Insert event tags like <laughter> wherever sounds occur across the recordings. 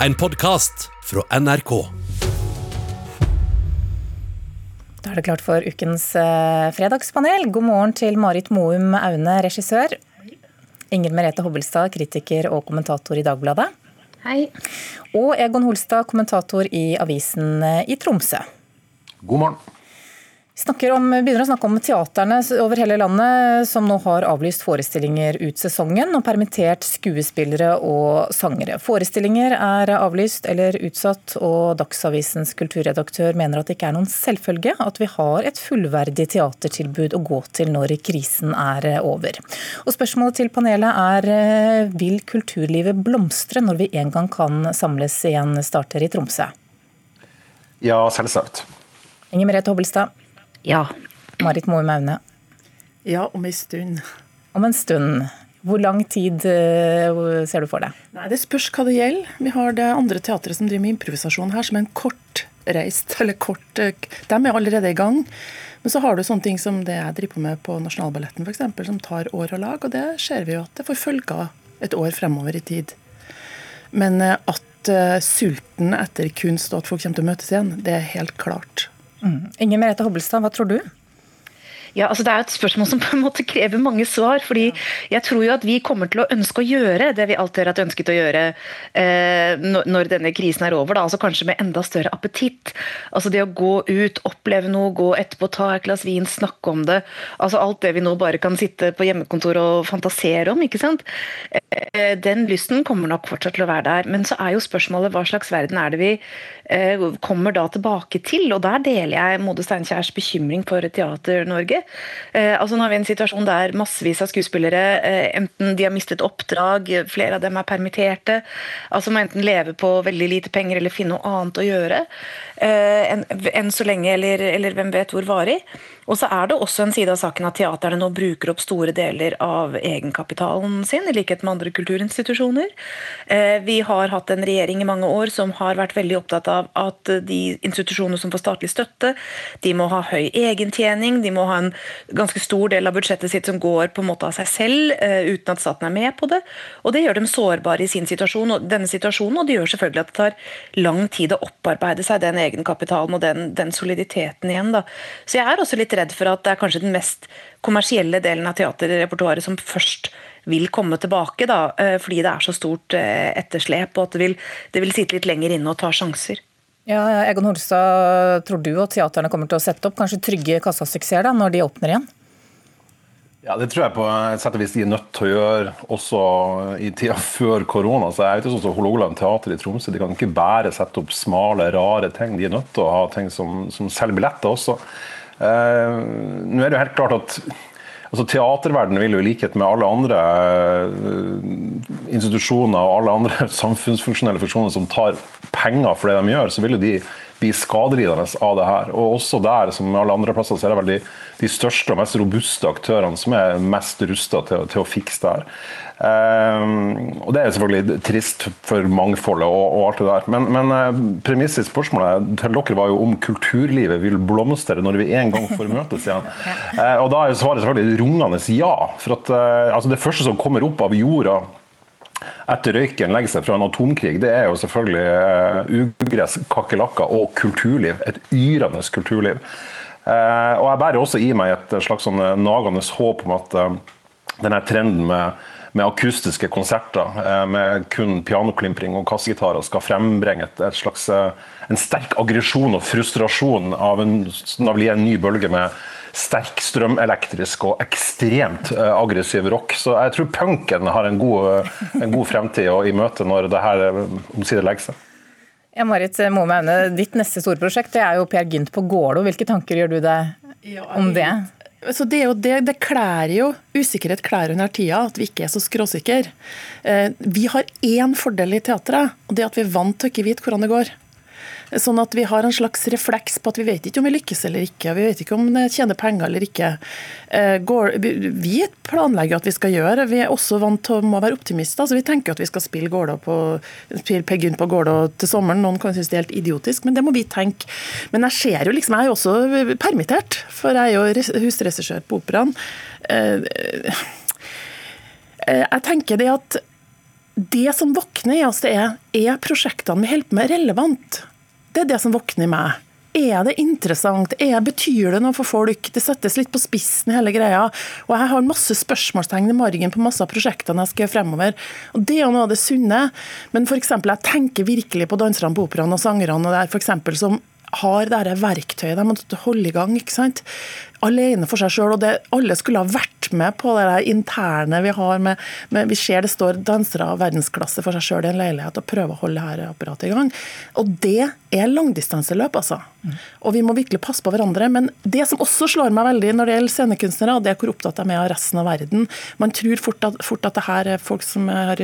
En podkast fra NRK. Da er det klart for ukens eh, fredagspanel. God morgen til Marit Moum Aune, regissør. Inger Merete Hobbelstad, kritiker og kommentator i Dagbladet. Hei. Og Egon Holstad, kommentator i avisen eh, i Tromsø. God morgen. Vi om, begynner å snakke om teaterne over hele landet som nå har avlyst forestillinger ut sesongen og permittert skuespillere og sangere. Forestillinger er avlyst eller utsatt, og Dagsavisens kulturredaktør mener at det ikke er noen selvfølge at vi har et fullverdig teatertilbud å gå til når krisen er over. Og Spørsmålet til panelet er vil kulturlivet blomstre når vi en gang kan samles igjen, starter i Tromsø? Ja, selvsagt. Inger Merete Hobbelstad. Ja. Marit Moe Maune. Ja, om en stund. Om en stund. Hvor lang tid uh, ser du for deg? Nei, Det spørs hva det gjelder. Vi har det andre teatret som driver med improvisasjon her, som er en kortreist, <laughs> eller kort De er allerede i gang. Men så har du sånne ting som det jeg driver på med på Nasjonalballetten f.eks., som tar år å lage. Og det ser vi jo at det får følger et år fremover i tid. Men at uh, sulten etter kunst og at folk kommer til å møtes igjen, det er helt klart. Mm. Inger Merete Hobbelstad, hva tror du? Ja, altså Det er et spørsmål som på en måte krever mange svar. fordi Jeg tror jo at vi kommer til å ønske å gjøre det vi alltid har hatt ønsket å gjøre eh, når denne krisen er over. Da, altså Kanskje med enda større appetitt. Altså Det å gå ut, oppleve noe, gå etterpå, ta et glass vin, snakke om det. altså Alt det vi nå bare kan sitte på hjemmekontor og fantasere om. ikke sant? Eh, den lysten kommer nok fortsatt til å være der. Men så er jo spørsmålet hva slags verden er det vi eh, kommer da tilbake til? Og der deler jeg Mode Steinkjærs bekymring for Teater-Norge. Eh, altså nå har vi en situasjon der massevis av skuespillere enten de har mistet oppdrag, flere av dem er permitterte, altså må enten leve på veldig lite penger eller finne noe annet å gjøre enn en så lenge, eller, eller hvem vet hvor varig. Og så er det også en side av saken at teaterne nå bruker opp store deler av egenkapitalen sin, i likhet med andre kulturinstitusjoner. Eh, vi har hatt en regjering i mange år som har vært veldig opptatt av at de institusjonene som får statlig støtte, de må ha høy egentjening, de må ha en ganske stor del av budsjettet sitt som går på en måte av seg selv, eh, uten at staten er med på det. Og det gjør dem sårbare i sin situasjon, og denne situasjonen, og det gjør selvfølgelig at det tar lang tid å opparbeide seg den egenkapitalen og den, den soliditeten igjen. Da. Så jeg er også litt redd for at det er kanskje den mest kommersielle delen av teaterrepertoaret som først vil komme tilbake, da, eh, fordi det er så stort eh, etterslep, og at det vil, det vil sitte litt lenger inne og ta sjanser. Ja, Egon Holstad, tror du at teaterne kommer til å sette opp kanskje trygge kassasuksesser når de åpner igjen? Ja, Det tror jeg på et sett og vis de er nødt til å gjøre også i tida før korona. Så jeg vet sånn som Hålogaland teater i Tromsø, De kan ikke bare sette opp smale, rare ting. De er nødt til å ha ting som, som selger billetter også. Eh, nå er det jo helt klart at altså Teaterverdenen vil jo i likhet med alle andre eh, institusjoner og alle andre samfunnsfunksjonelle funksjoner som tar penger for det de gjør, så vil jo de bli skadelidende av det her. Og også der, som alle andre plasser, så er det vel de, de største og mest robuste aktørene som er mest rusta til, til, å fikse det her. Um, og Det er selvfølgelig trist for mangfoldet og, og alt det der. Men, men uh, premisset i spørsmålet til dere var jo om kulturlivet vil blomstre når vi en gang får møtes igjen. <laughs> Uh, og Da er svaret selvfølgelig rungende ja. For at uh, altså Det første som kommer opp av jorda etter røyken legger seg fra en atomkrig, det er jo selvfølgelig uh, ugress, kakerlakker og kulturliv. Et yrende kulturliv. Uh, og Jeg bærer også i meg et slags sånn nagende håp om at denne trenden med med akustiske konserter eh, med kun pianoklimpring og kassegitarer skal frembringe et, et slags, eh, en sterk aggresjon og frustrasjon av en, av en ny bølge med sterk strømelektrisk og ekstremt eh, aggressiv rock. Så jeg tror punken har en god, en god fremtid i møte når det her omsider legger seg. Ja, Marit Moe ditt neste store prosjekt det er jo Per Gynt på Gålå. Hvilke tanker gjør du deg om det? Så det, det, det klær jo usikkerhet klær under tida, at vi ikke er så skråsikre. Eh, vi har én fordel i teatret, og det er at vi er vant til å ikke vite hvordan det går. Sånn at vi har en slags refleks på at vi vet ikke om vi lykkes eller ikke. Vi vet ikke om det tjener penger eller ikke. Eh, vi planlegger at vi skal gjøre. Vi er også vant til å være optimister. Vi tenker at vi skal spille Gårdå på, spille på Gårdå til sommeren. Noen kan synes det er helt idiotisk, men det må vi tenke. Men jeg ser jo liksom, jeg er jo også permittert, for jeg er jo husregissør på Operaen. Eh, eh, jeg tenker det at det som våkner i oss, det er er prosjektene vi holder på med, relevant? Det er det som våkner i meg. Er det interessant? Er, betyr det noe for folk? Det settes litt på spissen, hele greia. Og jeg har masse spørsmålstegn i margen på masse av prosjektene jeg skal gjøre fremover. Og Det er noe av det sunne. Men eksempel, jeg tenker virkelig på danserne på operaen og sangerne og der, for eksempel, som har det verktøyet de måtte holde i gang. ikke sant? Alene for seg sjøl. Alle skulle ha vært med på det interne vi har. med, med Vi ser det står dansere av verdensklasse for seg sjøl i en leilighet og prøver å holde dette apparatet i gang. Og det er langdistanseløp, altså. Og vi må virkelig passe på hverandre. Men det som også slår meg veldig når det gjelder scenekunstnere, det er hvor opptatt de er av resten av verden. Man tror fort at, fort at det her er folk som har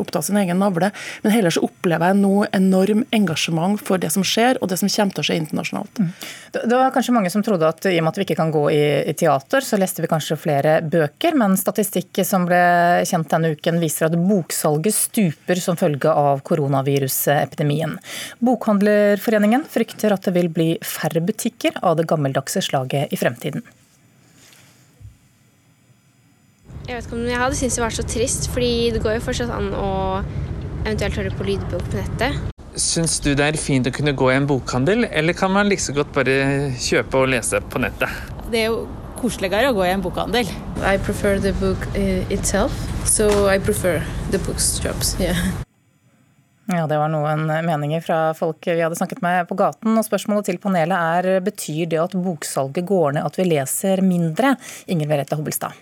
opptatt sin egen navle, men heller så opplever jeg nå enorm engasjement for det som skjer, og det som kommer til å skje internasjonalt. Mm. Det var kanskje mange som trodde at i og med at vi ikke kan gå i, i teater, så leste vi kanskje flere bøker, men statistikk som ble kjent denne uken viser at boksalget stuper som følge av koronavirusepidemien. Bokhandlerforeningen frykter at det vil bli bli færre butikker av det gammeldagse slaget i fremtiden. Jeg vet ikke om jeg hadde syntes det var så trist, fordi det går jo fortsatt an å eventuelt høre på lydbok på nettet. Syns du det er fint å kunne gå i en bokhandel, eller kan man like så godt bare kjøpe og lese på nettet? Det er jo koseligere å gå i en bokhandel. I prefer the book eh, itself, so I prefer the bookshops. Yeah. Ja, Det var noen meninger fra folk vi hadde snakket med på gaten. og Spørsmålet til panelet er betyr det at boksalget går ned, at vi leser mindre? Inger Merete Hobbelstad.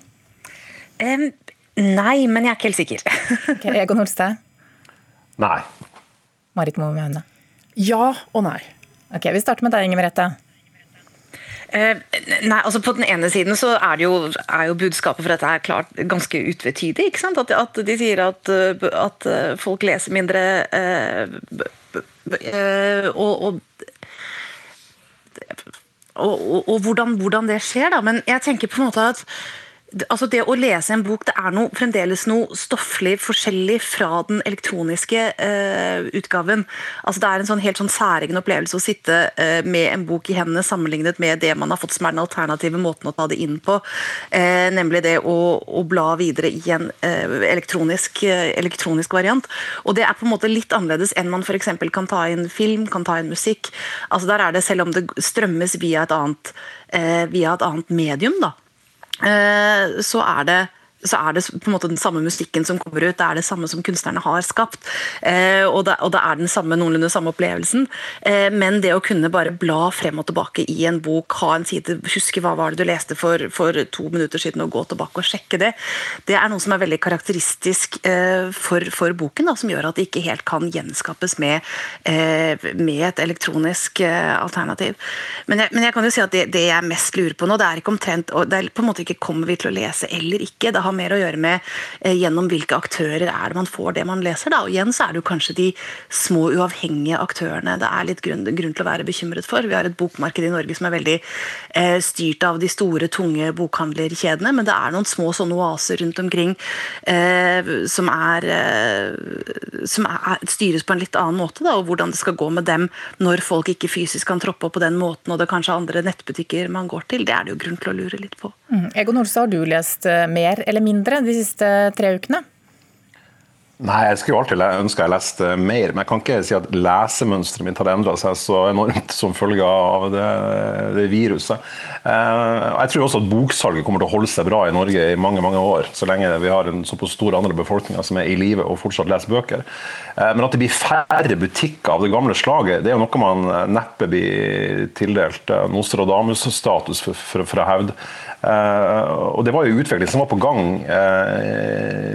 Um, nei, men jeg er ikke helt sikker. <laughs> okay, Egon Holstad? Nei. Marit Moe Maune? Ja og nei. Ok, Vi starter med deg, Inger Merete. Eh, nei, altså På den ene siden så er, jo, er jo budskapet for dette er klart ganske utvetydig. ikke sant? At, at de sier at, at, eh, folk leser mindre eh, og og, og, og hvordan, hvordan, det skjer, da. Men jeg tenker på en måte at altså Det å lese en bok det er noe, fremdeles noe stofflig forskjellig fra den elektroniske uh, utgaven. Altså Det er en sånn helt sånn særegen opplevelse å sitte uh, med en bok i hendene sammenlignet med det man har fått som er den alternative måten å ta det inn på. Uh, nemlig det å, å, bla videre i en elektronisk, elektronisk, variant. Og Det er på en måte litt annerledes enn man f.eks. kan ta inn film, kan ta inn musikk. Altså Der er det, selv om det strømmes via et annet, via et annet medium, da, så er det så er det på en måte den samme musikken som kommer ut, det er det samme som kunstnerne har skapt. Eh, og, det, og det er den samme, noenlunde samme opplevelsen. Eh, men det å kunne bare bla frem og tilbake i en bok, ha en side, huske hva var det du leste for, for to minutter siden, og gå tilbake og sjekke det, det er noe som er veldig karakteristisk eh, for, for, boken, da, som gjør at det ikke helt kan gjenskapes med, eh, med et elektronisk eh, alternativ. Men jeg, men jeg, kan jo si at det, det, jeg mest lurer på nå, det er ikke omtrent, og det er på en måte ikke kommer vi til å lese eller ikke. det har har mer å gjøre med eh, gjennom hvilke aktører er det man får det man leser. Da. Og igjen så er det jo kanskje de små uavhengige aktørene det er litt grunn, grunn til å være bekymret for. Vi har et bokmarked i Norge som er veldig eh, styrt av de store, tunge bokhandlerkjedene, men det er noen små sånne oaser rundt omkring eh, som, er, eh, som er, styres på en litt annen måte. Da, og hvordan det skal gå med dem når folk ikke fysisk kan troppe opp på den måten, og det er kanskje andre nettbutikker man går til. Det er det jo grunn til å lure litt på. Mm. Egon Olstad, har du lest eh, mer eller mindre de siste tre ukene? Nei, Jeg skulle alltid ønske jeg leste mer, men jeg kan ikke si at lesemønsteret mitt har endra seg så enormt <laughs> som følge av det, det, viruset. Eh, jeg tror også at boksalget kommer til å holde seg bra i Norge i mange mange år, så lenge vi har en såpass stor andel av befolkninga som er i live og fortsatt leser bøker. Eh, men at det blir færre butikker av det gamle slaget, det er jo noe man neppe blir tildelt eh, Nostradamus-status for, for, for å hevde. Og Det var jo utvikling som var på gang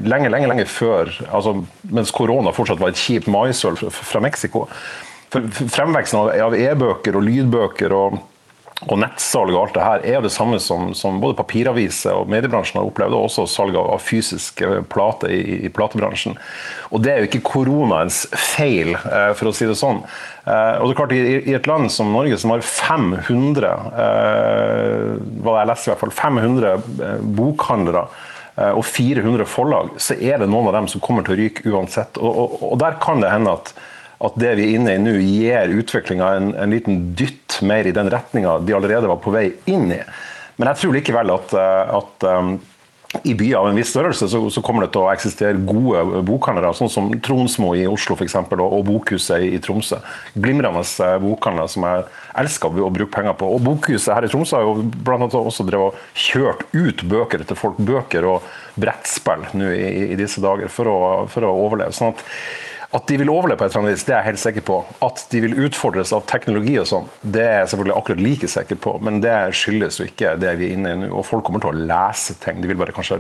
lenge lenge, lenge før, altså, mens korona fortsatt var et kjipt maisøl fra, Mexico. Fremveksten av e-bøker og lydbøker og og nettsalg og alt det her er det samme som, som både papiraviser og mediebransjen har opplevd, og også salg av, av fysiske plater i, i, platebransjen. Og det er jo ikke koronaens feil, eh, for å si det sånn. Eh, og det er klart, i, i, et land som Norge, som har 500 eh, hva jeg leser i hvert fall, 500 eh, bokhandlere eh, og 400 forlag, så er det noen av dem som kommer til å ryke uansett. Og, og, og der kan det hende at at det vi er inne i nå, gir utviklinga en, en, liten dytt mer i den retninga de allerede var på vei inn i. Men jeg tror likevel at, eh, at um, i byer av en viss størrelse så, så, kommer det til å eksistere gode bokhandlere, sånn som Tronsmo i Oslo for eksempel, og, og Bokhuset i, Tromsø. Glimrende eh, bokhandlere som jeg elsker å bruke penger på. Og Bokhuset her i Tromsø har jo blant annet også drevet kjørt ut bøker til folk, bøker og brettspill nå i, i, disse dager, for å, for å overleve. sånn at at de vil overleve på et eller annet vis, det er jeg helt sikker på. At de vil utfordres av teknologi og sånn, det er jeg selvfølgelig akkurat like sikker på. Men det skyldes jo ikke det vi er inne i nå. Og folk kommer til å lese ting. De vil bare kanskje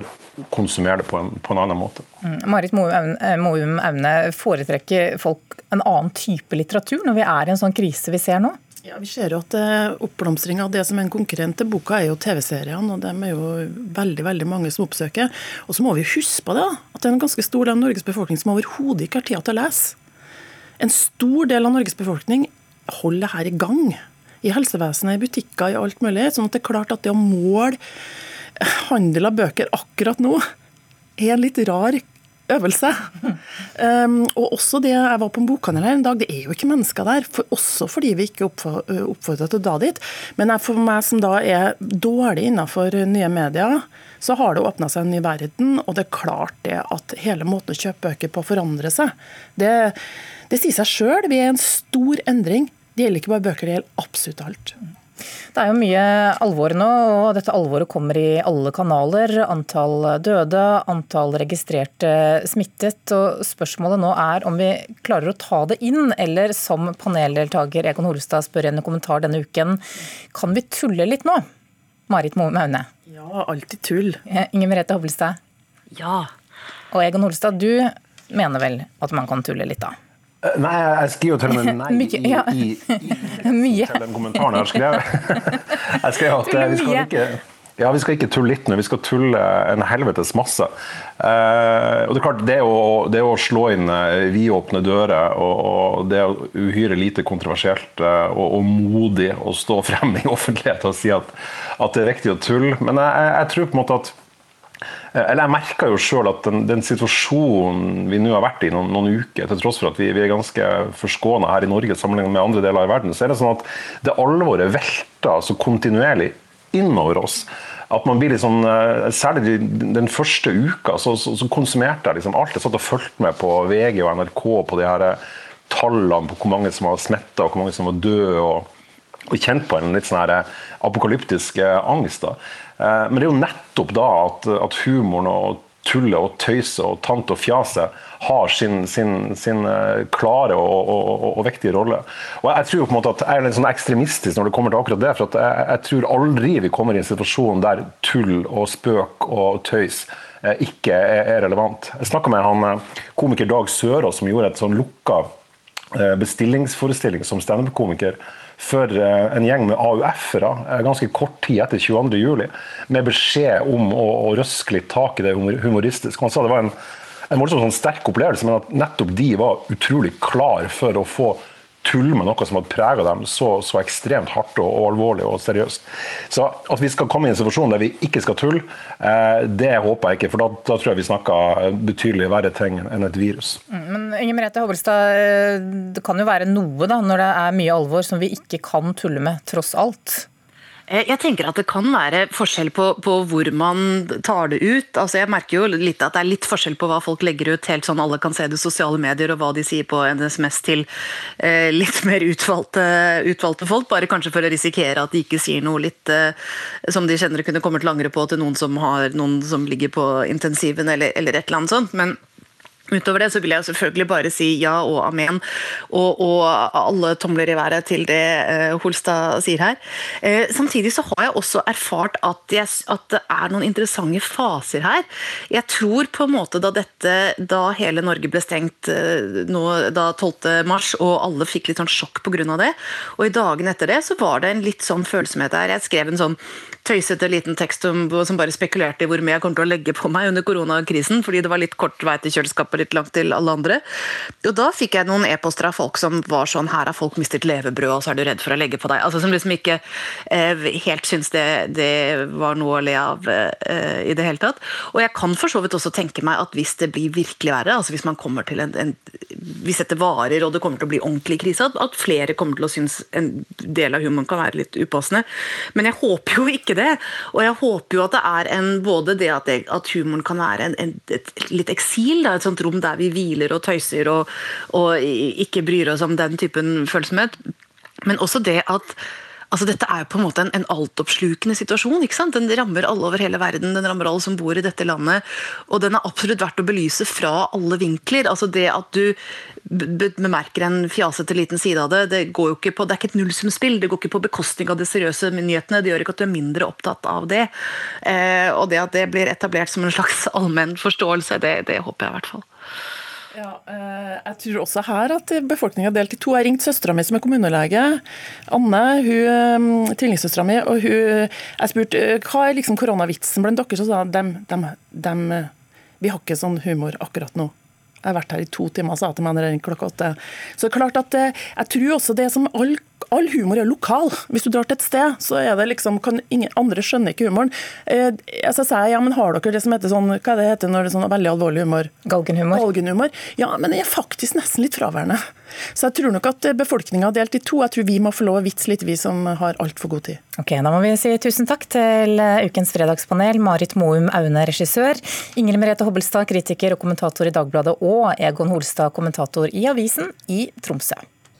konsumere det på en, på en annen måte. Mm. Marit Moum Aune, foretrekker folk en annen type litteratur når vi er i en sånn krise vi ser nå? Ja, Vi ser jo at eh, oppblomstring av det som er en konkurrent til boka, er jo TV-seriene. og dem er jo veldig veldig mange som oppsøker. Og så må vi huske på det, at det er en ganske stor del av Norges befolkning som overhodet ikke har tid til å lese. En stor del av Norges befolkning holder det her i gang. I helsevesenet, i butikker, i alt mulig. sånn at det er klart at det å måle handel av bøker akkurat nå er en litt rar øvelse. Um, og også det Jeg var på en bokhandel her en dag, det er jo ikke mennesker der. For, også fordi vi ikke oppfordra til å dra dit. Men for meg som da er dårlig innenfor nye medier, så har det åpna seg en ny verden. Og det er klart det at hele måten å kjøpe bøker på forandrer seg. Det, det sier seg sjøl. Vi er en stor endring. Det gjelder ikke bare bøker, det gjelder absolutt alt. Det er jo mye alvor nå, og dette alvoret kommer i alle kanaler. Antall døde, antall registrerte smittet. og Spørsmålet nå er om vi klarer å ta det inn, eller som paneldeltaker Egon Holstad spør i en kommentar denne uken, kan vi tulle litt nå? Marit Maune. Ja, alltid tull. Inger Merete Hobbelstad. Ja. Og Egon Holstad, du mener vel at man kan tulle litt da? Eh, nei, jeg skriver jo til og med <laughs> nei Mye, ja. i, i, <laughs> i, til den kommentaren jeg har skrevet. <laughs> Jeg skrev at eh, vi skal ikke ja, Vi skal ikke tulle litt nå, vi skal tulle en helvetes masse. Eh, og Det er klart, det å, det å slå inn vidåpne dører og, og, det er uhyre lite kontroversielt og, og, modig å stå frem i offentlighet og si at, at det er viktig å tulle. Men jeg, jeg tror på en måte at eller Jeg merka jo sjøl at den, den, situasjonen vi nå har vært i noen, noen uker, til tross for at vi, vi er ganske forskåna her i Norge sammenlignet med andre deler av verden, så er det sånn at det alvoret velter så kontinuerlig innover oss. At man blir liksom, Særlig den første uka så, så, så konsumerte jeg liksom alt. Jeg satt og fulgte med på VG og NRK på de her tallene på hvor mange som var smitta og hvor mange som var døde. og og kjent på en litt sånn her apokalyptisk angst. da. Eh, men det er jo nettopp da at, at humoren og tullet og tøyset og tant og fjaset har sin, sin, sin eh, klare og, og, og, og, viktige rolle. Og Jeg tror på en måte at jeg er litt sånn ekstremistisk når det kommer til akkurat det. for jeg, jeg, tror aldri vi kommer i en situasjon der tull og spøk og tøys eh, ikke er, er relevant. Jeg snakka med han komiker Dag Sørås som gjorde et sånn lukka bestillingsforestilling som standup-komiker for eh, en gjeng med AUF-ere eh, ganske kort tid etter 22.07. med beskjed om å, å røske litt tak i det humoristiske. Han sa det var en, en sånn sterk opplevelse, men at nettopp de var utrolig klar for å få tulle med noe som hadde prega dem så, så, ekstremt hardt og, og, alvorlig og seriøst. Så at vi skal komme i en situasjon der vi ikke skal tulle, eh, det håper jeg ikke. For da, da tror jeg vi snakker betydelig verre ting enn et virus. Mm, men Inger Merete Hovelstad, eh, det kan jo være noe da, når det er mye alvor som vi ikke kan tulle med, tross alt? Eh, jeg tenker at Det kan være forskjell på, på, hvor man tar det ut. Altså jeg merker jo litt at Det er litt forskjell på hva folk legger ut, helt sånn alle kan se det i sosiale medier, og hva de sier på en SMS til eh, litt mer utvalgte, utvalgte, folk. Bare kanskje for å risikere at de ikke sier noe litt eh, som de kjenner kunne kommet langere på til noen som, har, noen som ligger på intensiven eller, eller et eller annet sånt. men Utover det så vil jeg selvfølgelig bare si ja og amen, og, og alle tomler i været til det uh, Holstad sier her. Uh, samtidig så har jeg også erfart at, jeg, at, det er noen interessante faser her. Jeg tror på en måte da dette, da hele Norge ble stengt uh, nå, da 12. mars, og alle fikk litt sånn sjokk pga. det, og i dagene etter det så var det en litt sånn følsomhet her. Jeg skrev en sånn tøysete liten tekst som, som bare spekulerte i hvor mye jeg kommer til å legge på meg under koronakrisen, fordi det var litt kort vei til kjøleskapet litt langt til alle andre. Og da fikk jeg noen e-poster av folk som var sånn Her har folk mistet levebrød, og så er du redd for å legge på deg. Altså Som liksom ikke eh, helt syns det, det, var noe å le av eh, i det hele tatt. Og jeg kan for så vidt også tenke meg at hvis det blir virkelig verre, altså hvis man kommer til en, en hvis dette varer og det kommer til å bli ordentlig krise, at flere kommer til å synes en del av humoren kan være litt upassende. Men jeg håper jo ikke det. Og jeg håper jo at det er en, både det at, det, at humoren kan være en, en, et litt eksil, da, et sånt rom der vi hviler og tøyser og, og ikke bryr oss om den typen følsomhet. Men også det at Altså, dette er jo på en måte en, en altoppslukende situasjon. ikke sant? Den rammer alle over hele verden, den rammer alle som bor i dette landet. Og den er absolutt verdt å belyse fra alle vinkler. Altså Det at du bemerker en fjasete liten side av det, det, går jo ikke på, det er ikke et nullsumspill. Det går ikke på bekostning av de seriøse nyhetene. Det gjør ikke at du er mindre opptatt av det. Eh, og det at det blir etablert som en slags allmenn forståelse, det, det håper jeg i hvert fall. Ja, eh, jeg tror også her at befolkninga delt i to. Jeg ringte søstera mi som er kommunelege, Anne, hun, eh, tvillingsøstera mi, og hun, jeg spurte eh, hva er liksom koronavitsen blant dere. Så sa hun vi har ikke sånn humor akkurat nå. Jeg har vært her i to timer, sa jeg til meg når jeg klokka åtte. Så det er klart at jeg tror også det som all all humor er lokal. Hvis du drar til et sted, så er det liksom, kan ingen andre skjønner ikke humoren. Eh, så sier jeg ja, men har dere det som heter sånn, hva det heter når det er sånn veldig alvorlig humor? Galgenhumor. Galgenhumor. Ja, men det er faktisk nesten litt fraværende. Så jeg tror nok at befolkninga er delt i to. Jeg tror vi må få lov å vitse litt, vi som har altfor god tid. Ok, Da må vi si tusen takk til ukens fredagspanel. Marit Moum Aune, regissør. Ingrid Merete Hobbelstad, kritiker og kommentator i Dagbladet. Og Egon Holstad, kommentator i Avisen i Tromsø.